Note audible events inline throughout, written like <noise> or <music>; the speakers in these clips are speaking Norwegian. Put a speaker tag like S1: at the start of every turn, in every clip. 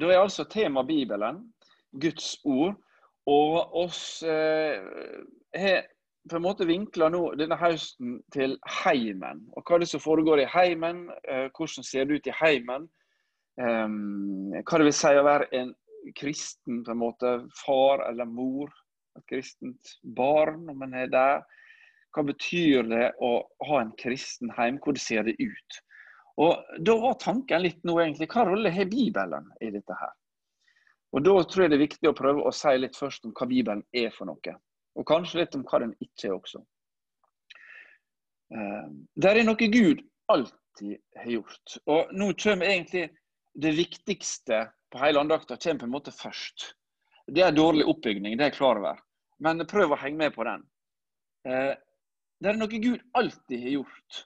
S1: Da er altså tema Bibelen, Guds ord. Og oss eh, har på en måte vinkla nå denne høsten til heimen. Og hva er det som foregår i heimen? Eh, hvordan ser det ut i heimen? Eh, hva det vil si å være en kristen på en måte far eller mor? Et kristent barn, om en er der. Hva betyr det å ha en kristen heim? Hvordan ser det ut? Og Da var tanken litt nå egentlig, hva rolle har Bibelen i dette her? Og Da tror jeg det er viktig å prøve å si litt først om hva Bibelen er for noe. Og kanskje litt om hva den ikke er også. Der det er noe Gud alltid har gjort. Og nå kommer egentlig det viktigste på hele andakta kommer på en måte først. Det er dårlig oppbygning, det er jeg klar over. Men prøv å henge med på den. Eh, det er noe Gud alltid har gjort.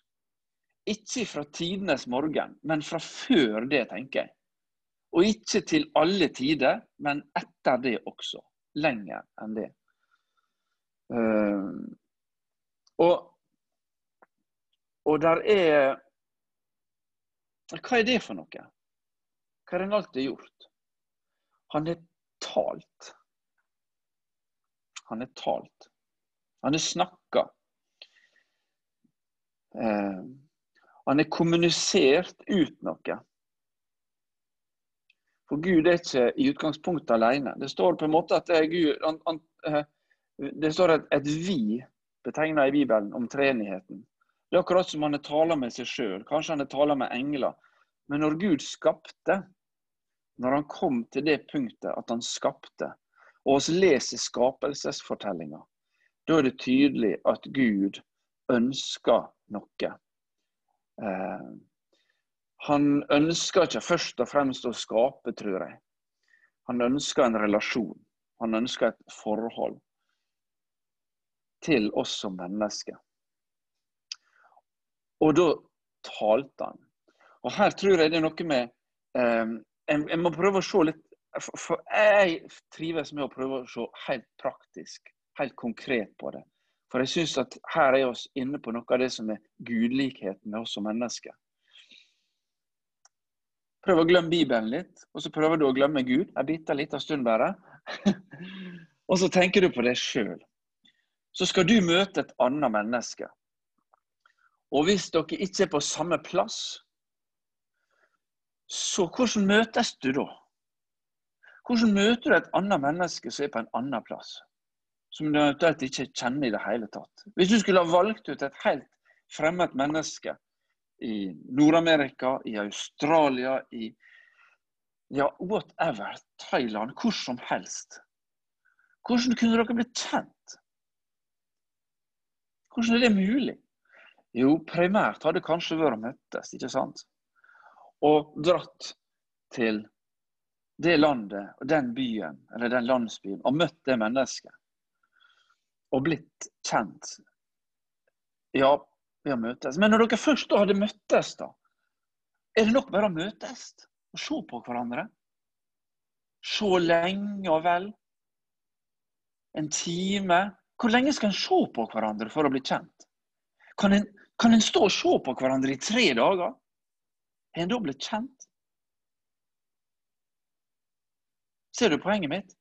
S1: Ikke fra tidenes morgen, men fra før det, tenker jeg. Og ikke til alle tider, men etter det også. Lenger enn det. Uh, og, og der er Hva er det for noe? Hva har han alltid gjort? Han er talt. Han er talt. Han er snakka. Uh, han har kommunisert ut noe. For Gud er ikke i utgangspunktet alene. Det står på en måte at Gud han, han, eh, Det står et, et vi betegna i Bibelen om treenigheten. Det er akkurat som han har tala med seg sjøl. Kanskje han har tala med engler. Men når Gud skapte, når han kom til det punktet at han skapte, og oss leser skapelsesfortellinga, da er det tydelig at Gud ønsker noe. Eh, han ønsker ikke først og fremst å skape, tror jeg. Han ønsker en relasjon. Han ønsker et forhold til oss som mennesker. Og da talte han. Og her tror jeg det er noe med eh, jeg, må prøve å se litt For jeg trives med å prøve å se helt praktisk, helt konkret på det. For jeg syns at her er oss inne på noe av det som er gudlikheten med oss som mennesker. Prøv å glemme Bibelen litt, og så prøver du å glemme Gud en bitte liten stund bare. <laughs> og så tenker du på deg sjøl. Så skal du møte et annet menneske. Og hvis dere ikke er på samme plass, så hvordan møtes du da? Hvordan møter du et annet menneske som er på en annen plass? Som du eventuelt ikke kjenner i det hele tatt. Hvis du skulle ha valgt ut et helt fremmed menneske i Nord-Amerika, i Australia, i ja, whatever, Thailand, hvor som helst. Hvordan kunne dere blitt kjent? Hvordan er det mulig? Jo, primært hadde kanskje vært møttes, ikke sant? Og dratt til det landet og den byen eller den landsbyen og møtt det mennesket og blitt kjent. Ja, vi har møtes. Men når dere først hadde møttes, da, er det nok bare å møtes og se på hverandre? Se lenge og vel. En time. Hvor lenge skal en se på hverandre for å bli kjent? Kan en, kan en stå og se på hverandre i tre dager? Er en da blitt kjent? Ser du poenget mitt?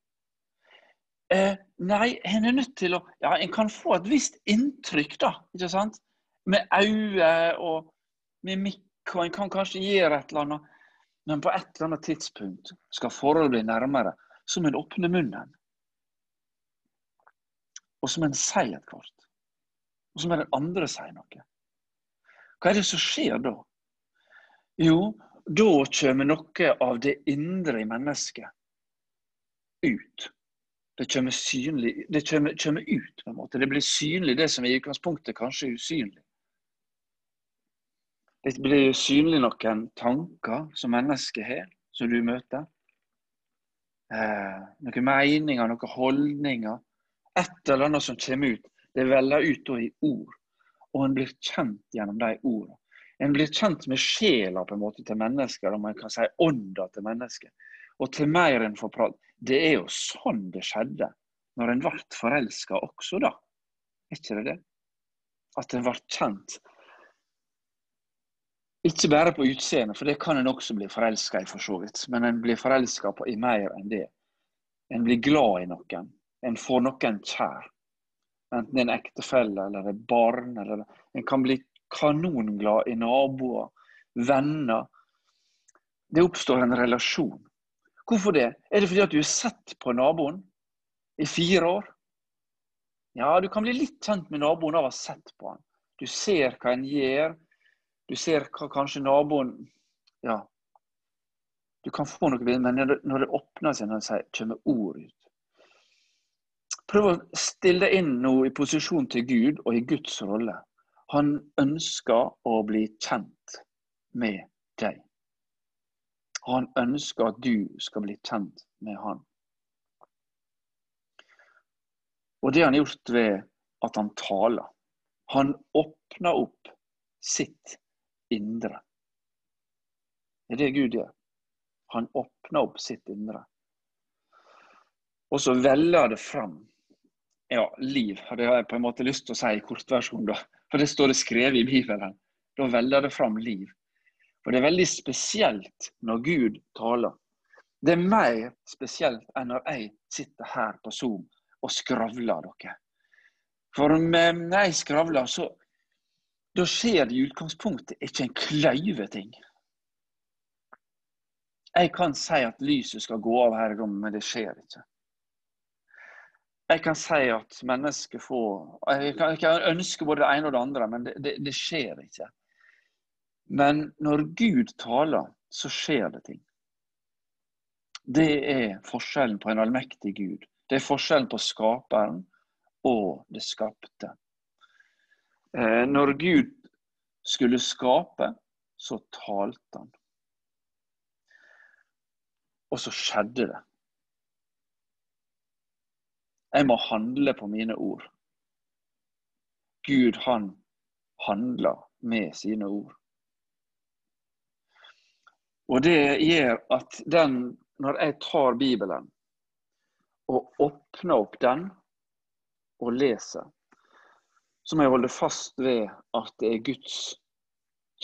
S1: Eh, nei, en er nødt til å Ja, en kan få et visst inntrykk, da. ikke sant? Med øyne og mimikk, og en kan kanskje gjøre et eller annet. Men på et eller annet tidspunkt skal forholdet bli nærmere. som en åpner munnen. Og som en sier et kort. Og som den andre sier noe. Hva er det som skjer da? Jo, da kommer noe av det indre i mennesket ut. Det kommer, synlig, det kommer, kommer ut. på en måte. Det blir synlig, det som i utgangspunktet kanskje er usynlig. Det blir synlig noen tanker som mennesket har, som du møter. Eh, noen meninger, noen holdninger. Et eller annet som kommer ut. Det veller ut i ord. Og en blir kjent gjennom de ordene. En blir kjent med sjela på en måte til mennesker, om man kan si ånda til mennesker. Og til mer enn forprat. Det er jo sånn det skjedde når en ble forelska også, da. Er ikke det det? At en ble kjent. Ikke bare på utseendet, for det kan en også bli forelska i, for så vidt. Men en blir forelska i mer enn det. En blir glad i noen. En får noen kjær. Enten det er en ektefelle eller et barn. Eller en kan bli kanonglad i naboer, venner. Det oppstår en relasjon. Hvorfor det? Er det fordi at du har sett på naboen i fire år? Ja, du kan bli litt kjent med naboen av å ha sett på han. Du ser hva en gjør, du ser hva kanskje naboen Ja. Du kan få noe bilde, men når det åpner seg, når det kommer ord ut Prøv å stille deg inn nå i posisjon til Gud og i Guds rolle. Han ønsker å bli kjent med deg. Han ønsker at du skal bli kjent med han. Og det har han gjort ved at han taler. Han åpner opp sitt indre. Det er det Gud gjør. Han åpner opp sitt indre. Og så veller det fram ja, liv. Det har jeg på en måte lyst til å si i kortversjon, da. For det står det skrevet i Bibelen. Da veller det fram liv. For det er veldig spesielt når Gud taler. Det er mer spesielt enn når jeg sitter her på Zoom og skravler dere. For når jeg skravler, så da skjer det i utgangspunktet ikke en kløyve ting. Jeg kan si at lyset skal gå av her i rommet, men det skjer ikke. Jeg kan si at mennesker får Jeg kan, jeg kan ønske både det ene og det andre, men det, det, det skjer ikke. Men når Gud taler, så skjer det ting. Det er forskjellen på en allmektig Gud. Det er forskjellen på skaperen og det skapte. Eh, når Gud skulle skape, så talte han. Og så skjedde det. Jeg må handle på mine ord. Gud, han handler med sine ord. Og det gjør at den, når jeg tar Bibelen og åpner opp den og leser, så må jeg holde fast ved at det er Guds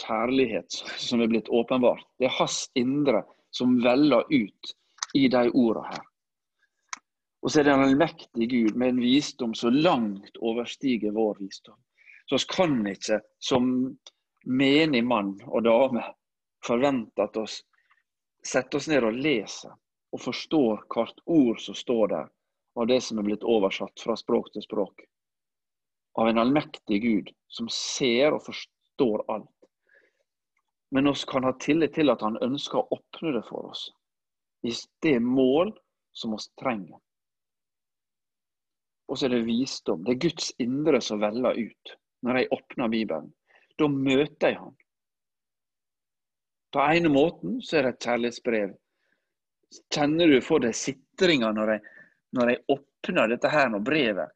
S1: kjærlighet som er blitt åpenbart. Det er hans indre som veller ut i de ordene her. Og så er det en allmektig Gud med en visdom som langt overstiger vår visdom. Så vi kan ikke som menig mann og dame forvente at oss setter oss ned og leser og forstår hvert ord som står der, av det som er blitt oversatt fra språk til språk av en allmektig Gud som ser og forstår alt. Men oss kan ha tillit til at han ønsker å åpne det for oss. I det mål som oss trenger. Og så er det visdom. Det er Guds indre som veller ut når jeg åpner Bibelen. Da møter jeg han. På ene måten så er det et kjærlighetsbrev. Kjenner du for deg sitringa når når jeg åpner dette her med brevet?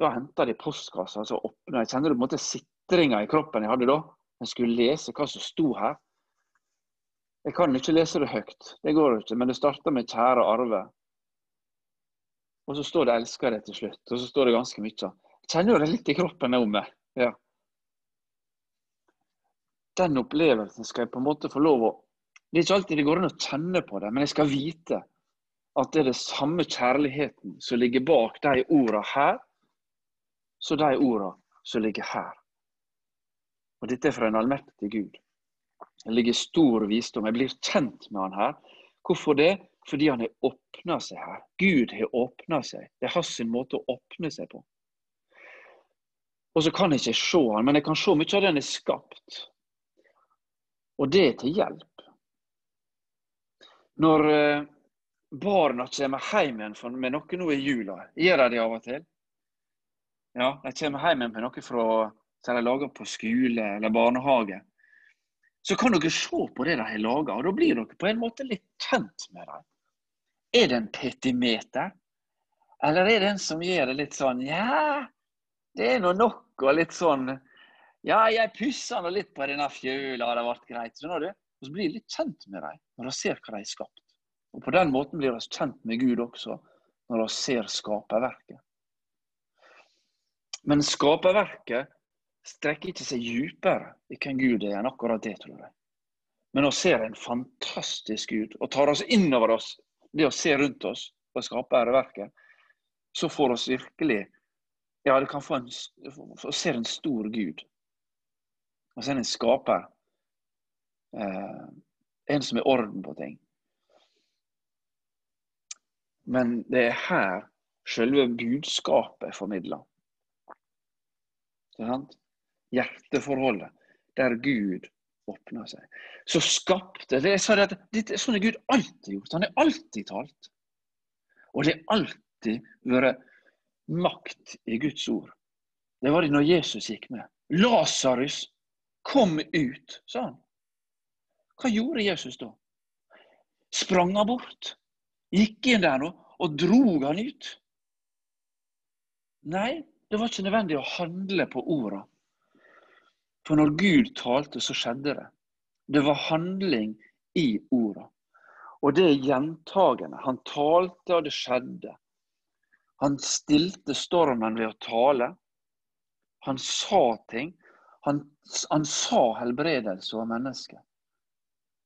S1: Da henter de postkassa, så åpner jeg. Kjenner du på en måte sitringa i kroppen jeg hadde da? Jeg skulle lese hva som sto her. Jeg kan ikke lese det høyt, det går ikke, men det starter med 'kjære Arve'. Og så står det 'elsker deg' til slutt. Og så står det ganske mye. Jeg kjenner jo det litt i kroppen nå med. Ja. Den opplevelsen skal jeg på en måte få lov å Det er ikke alltid det går an å kjenne på det, men jeg skal vite at det er det samme kjærligheten som ligger bak de ordene her, så de ordene som ligger her. Og dette er fra en allmektig Gud. Det ligger stor visdom. Jeg blir kjent med han her. Hvorfor det? Fordi han har åpna seg her. Gud har åpna seg. Det er hans måte å åpne seg på. Og så kan jeg ikke se han, men jeg kan se mye av det han er skapt. Og det er til hjelp. Når eh, barna kommer hjem igjen med noe nå i jula, gjør de det av og til? Ja, de kommer hjem med noe fra, som de lager på skole eller barnehage. Så kan dere se på det de har laga, og da blir dere på en måte litt kjent med dem. Er det en petimeter? Eller er det en som gjør det litt sånn Ja, det er nå nok, og litt sånn Ja, jeg pussa nå litt på denne fjøla, det ble greit. Skjønner du? Og så blir jeg litt kjent med dem når jeg ser hva de har skapt. Og på den måten blir vi kjent med Gud også, når vi ser skaperverket. Men skaperverket strekker ikke seg dypere i hvem Gud er, enn akkurat det, tror jeg. Men vi ser en fantastisk Gud og tar oss innover oss det å se rundt oss og skape æreverket, så får oss virkelig Ja, det kan få en, se en stor Gud. Og så er det en skaper. Eh, en som er orden på ting. Men det er her selve budskapet er formidla. Hjerteforholdet, der Gud åpner seg. Så skapte det, sa det det, Sånn er Gud alltid gjort. Han har alltid talt. Og det har alltid vært makt i Guds ord. Det var det når Jesus gikk med. Lasarus, kom ut, sa han. Hva gjorde Jesus da? Sprang han bort? Gikk inn der nå og drog han ut? Nei, det var ikke nødvendig å handle på orda. For når Gud talte, så skjedde det. Det var handling i orda. Og det er gjentagende. Han talte, og det skjedde. Han stilte stormen ved å tale. Han sa ting. Han, han sa helbredelse over mennesket.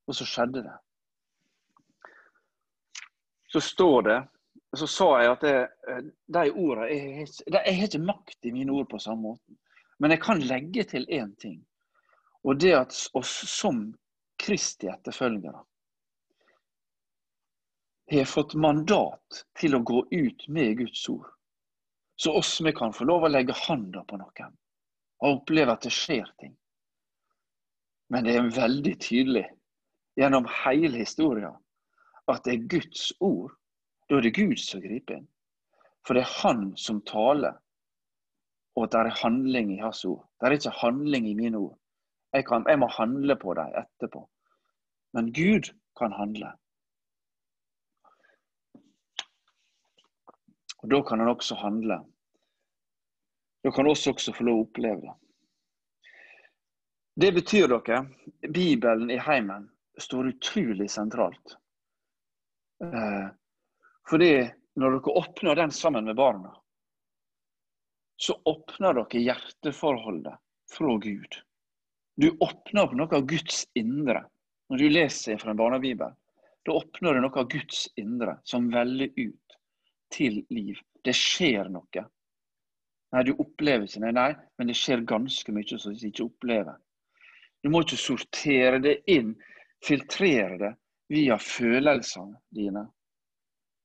S1: Og så skjedde det. Så står det så sa jeg at det, de ordene jeg, har ikke makt i mine ord på samme måte. Men jeg kan legge til én ting. Og det at oss som Kristi etterfølgere har fått mandat til å gå ut med Guds ord. Så oss vi kan få lov å legge handa på noen og oppleve at det skjer ting. Men det er veldig tydelig gjennom hele historien at det er Guds ord da er det Gud som griper inn. For det er Han som taler, og det er handling i hans ord. Det er ikke handling i mine ord. Jeg, kan, jeg må handle på dem etterpå. Men Gud kan handle. Og Da kan han også handle. Da kan oss også få lov å oppleve det. Det betyr dere, Bibelen i heimen står utrolig sentralt. Eh, fordi når dere åpner den sammen med barna, så åpner dere hjerteforholdet fra Gud. Du åpner opp noe av Guds indre. Når du leser fra en barnebibel, da åpner du noe av Guds indre som veller ut til liv. Det skjer noe. Nei, du opplever ikke nei, men det skjer ganske mye som du ikke opplever. Du må ikke sortere det inn, filtrere det via følelsene dine.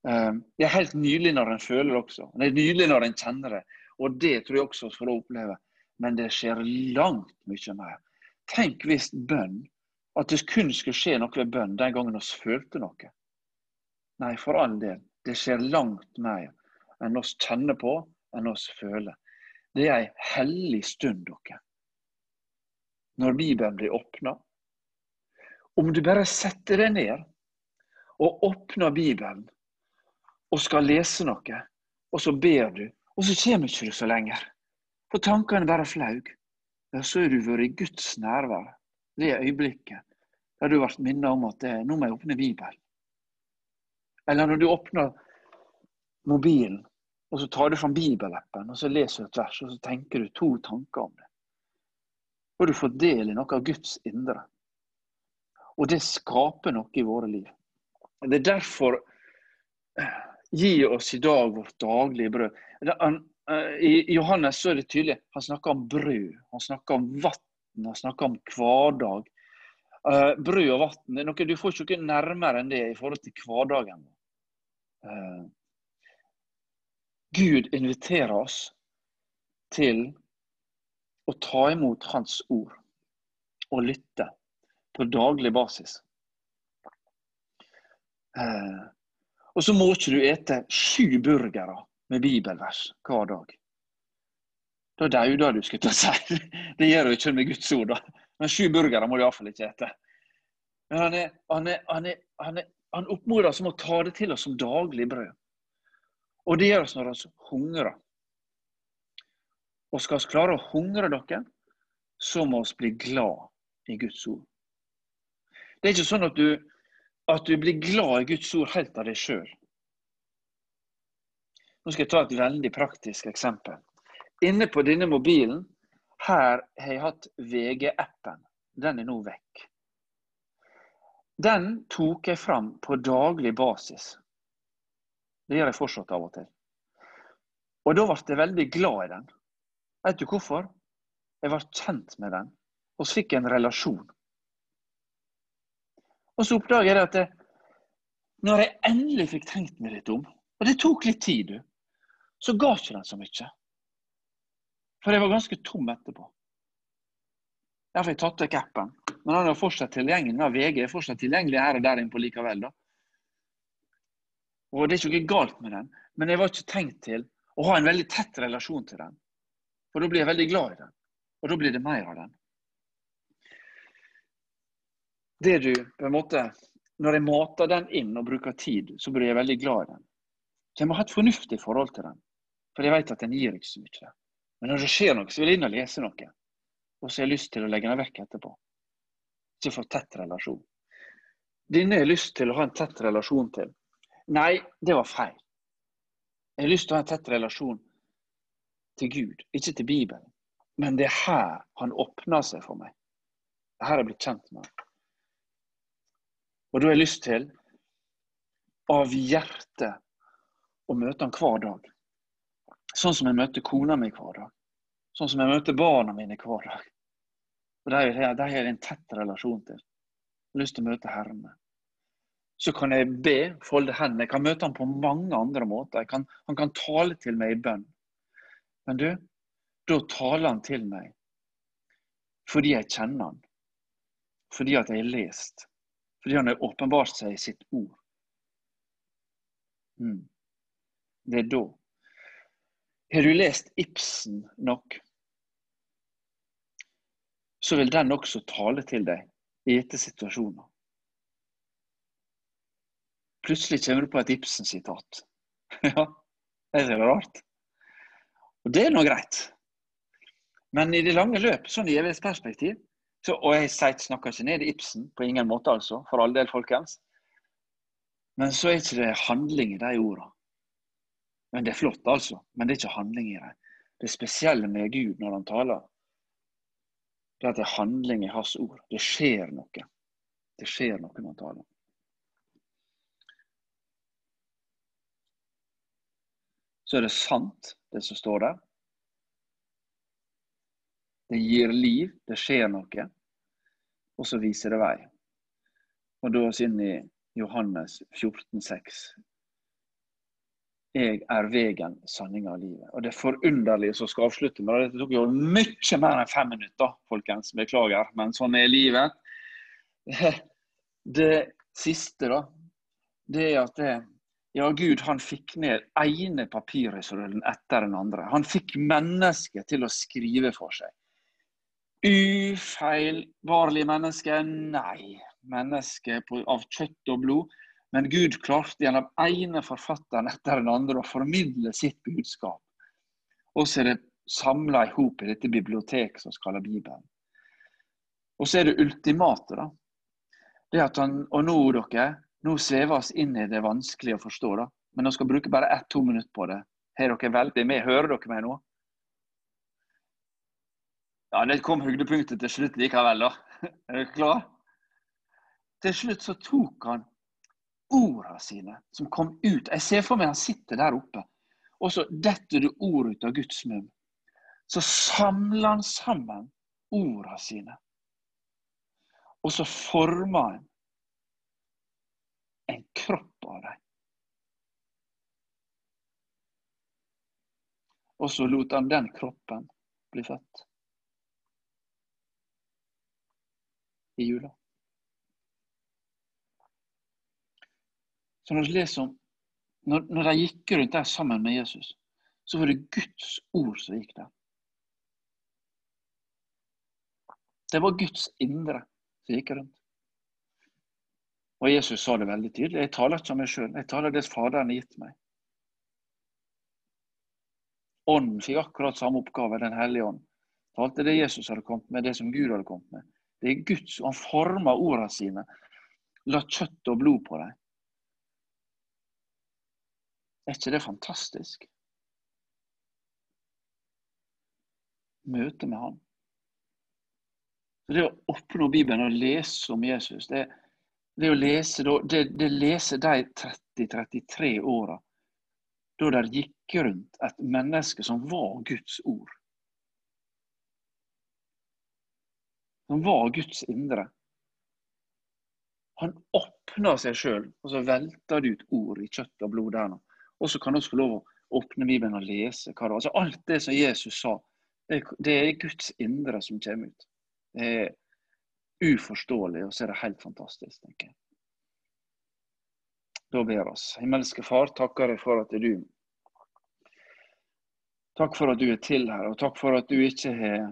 S1: Ehm, det er helt nylig når en føler det også. Det er nylig når en kjenner det. Og det tror jeg også vi får oppleve. Men det skjer langt mye mer. Tenk hvis bønn At det kun skulle skje noe ved bønn den gangen vi følte noe. Nei, for all del. Det skjer langt mer enn oss kjenner på, enn oss føler. Det er ei hellig stund, dere. Når Bibelen blir åpna. Om du bare setter deg ned og åpner Bibelen og skal lese noe, og så ber du, og så kommer ikke du så lenger. For tankene bare flaug. Ja, så har du vært i Guds nærvær det øyeblikket der du ble minnet om at det, nå må jeg åpne Bibelen. Eller når du åpner mobilen, og så tar du fram bibelappen og så leser du et vers, og så tenker du to tanker om det. Og du får del i noe av Guds indre. Og det skaper noe i våre liv. Det er derfor Gi oss i dag vårt daglige brød. Eh, I Johannes så er det tydelig. Han snakker om brød, han snakker om vann, han snakker om hverdag. Eh, brød og vann Du får ikke nærmere enn det i forhold til hverdagen. Eh, Gud inviterer oss til å ta imot Hans ord og lytte på daglig basis. Og så må ikke du ete sju burgere med bibelvers hver dag. Da dauder du, skulle jeg si. <laughs> Det gjør du ikke med Guds ord, da. Men sju burgere må du iallfall ikke ete. Men han, er, han, er, han, er, han oppmoder oss om å ta det til oss som daglig brød. Og det gjør oss når vi hungrer. Og skal vi klare å hungre dere, så må vi bli glad i Guds ord. Det er ikke sånn at du at du blir glad i Guds ord helt av deg sjøl. Nå skal jeg ta et veldig praktisk eksempel. Inne på denne mobilen Her har jeg hatt VG-appen. Den er nå vekk. Den tok jeg fram på daglig basis. Det gjør jeg fortsatt av og til. Og da ble jeg veldig glad i den. Vet du hvorfor? Jeg ble kjent med den, og så fikk jeg en relasjon. Og så oppdager jeg at jeg, når jeg endelig fikk tenkt meg litt om, og det tok litt tid, du, så ga ikke den så mye. For jeg var ganske tom etterpå. Derfor har jeg tatt vekk appen. Men den er fortsatt tilgjengelig. VG er fortsatt tilgjengelig her og der innpå likevel. da. Og det er ikke noe galt med den, men jeg var ikke tenkt til å ha en veldig tett relasjon til den. For da blir jeg veldig glad i den. Og da blir det mer av den. Det du på en måte Når jeg mater den inn og bruker tid, så blir jeg veldig glad i den. Så jeg må ha et fornuftig forhold til den. For jeg vet at den gir ikke så mye. Men når det skjer noe, så vil jeg inn og lese noe. Og så har jeg lyst til å legge den vekk etterpå. Så jeg får tett relasjon. Denne har jeg lyst til å ha en tett relasjon til. Nei, det var feil. Jeg har lyst til å ha en tett relasjon til Gud, ikke til Bibelen. Men det er her han åpner seg for meg. Det er her jeg blitt kjent med ham. Og da har jeg lyst til, av hjertet, å møte ham hver dag. Sånn som jeg møter kona mi hver dag. Sånn som jeg møter barna mine hver dag. Og De har jeg en tett relasjon til. Jeg har lyst til å møte Herren. Så kan jeg be, folde hendene. Jeg kan møte ham på mange andre måter. Kan, han kan tale til meg i bønn. Men du, da taler han til meg fordi jeg kjenner han. Fordi at jeg har lest. Fordi han har åpenbart seg i sitt ord. Mm. Det er da. Har du lest Ibsen nok, så vil den også tale til deg i etter situasjoner. Plutselig kommer du på et Ibsen-sitat. <laughs> ja, det er rart. Og det er nå greit. Men i det lange løp, sånn i evighetsperspektiv, så, og jeg snakker ikke ned Ibsen, på ingen måte, altså, for all del, folkens. Men så er ikke det handling i de ordene. Men det er flott, altså. Men det er ikke handling i dem. Det spesielle med Gud når han taler, det er at det er handling i hans ord. Det skjer noe. Det skjer noe når han taler. Så er det sant, det som står der. Det gir liv, det skjer noe. Og så viser det vei. Og da oss inn i Johannes 14, 14,6. Jeg er vegen, sanninga og livet. Og det forunderlige som skal avslutte med det, det tok jo mye mer enn fem minutter, folkens. Beklager, men sånn er livet. <laughs> Det siste, da, det er at det, ja, Gud han fikk ned ene papirrullen etter den andre. Han fikk mennesket til å skrive for seg. Ufeilbarlig menneske? Nei. Menneske av kjøtt og blod. Men Gud klarte gjennom ene forfatteren etter den andre å formidle sitt budskap. Og så er det samla i hop i dette biblioteket som skal ha Bibelen. Og så er det ultimate, da. Det at han, og nå, dere, nå svever oss inn i det vanskelige å forstå, da. Men nå skal bruke bare ett-to minutter på det. Har dere veldig med? Hører dere meg nå? Ja, det kom høydepunktet til slutt likevel, da. <laughs> Er dere klar? Til slutt så tok han ordene sine som kom ut. Jeg ser for meg han sitter der oppe, og så detter det ord ut av Guds munn. Så samler han sammen ordene sine. Og så former han en kropp av dem. Og så lot han den kroppen bli født. I jula. Så når, leser om, når, når de gikk rundt der sammen med Jesus, så var det Guds ord som gikk der. Det var Guds indre som gikk rundt. Og Jesus sa det veldig tydelig. Jeg taler ikke om meg sjøl, jeg taler det Faderen har gitt meg. Ånden fikk akkurat samme oppgave, Den hellige ånd. Talte det Jesus hadde kommet med, det som Gud hadde kommet med. Det er Guds, og Han former ordene sine. La kjøtt og blod på dem. Er ikke det fantastisk? Møte med Han. Det å åpne Bibelen og lese om Jesus, det, det å lese, det, det lese de 30-33 åra da der gikk rundt et menneske som var Guds ord. Som var Guds indre. Han åpna seg sjøl, og så velta det ut ord i kjøtt og blod der. nå. Og så kan vi få lov å åpne Bibelen og lese hva det var. Altså, alt det som Jesus sa, det, det er Guds indre som kommer ut. Det er uforståelig, og så er det helt fantastisk, tenker jeg. Da ber oss. Himmelske Far, takker jeg for at du Takk for at du er til her, og takk for at du ikke har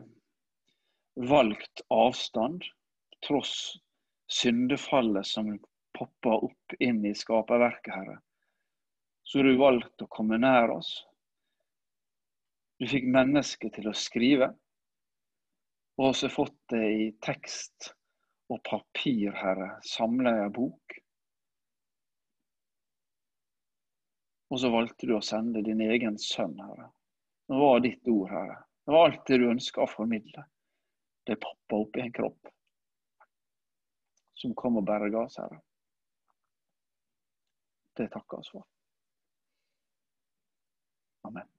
S1: valgt avstand, tross syndefallet som popper opp inn i skaperverket, Herre. Så har du valgt å komme nær oss. Du fikk mennesket til å skrive, og også fått det i tekst og papir, Herre, samler jeg bok. Og så valgte du å sende din egen sønn, Herre. Det var ditt ord, Herre. Det var alt det du ønska å formidle. Det er opp i en kropp som kom og berga oss, Herre. Det takker vi for. Amen.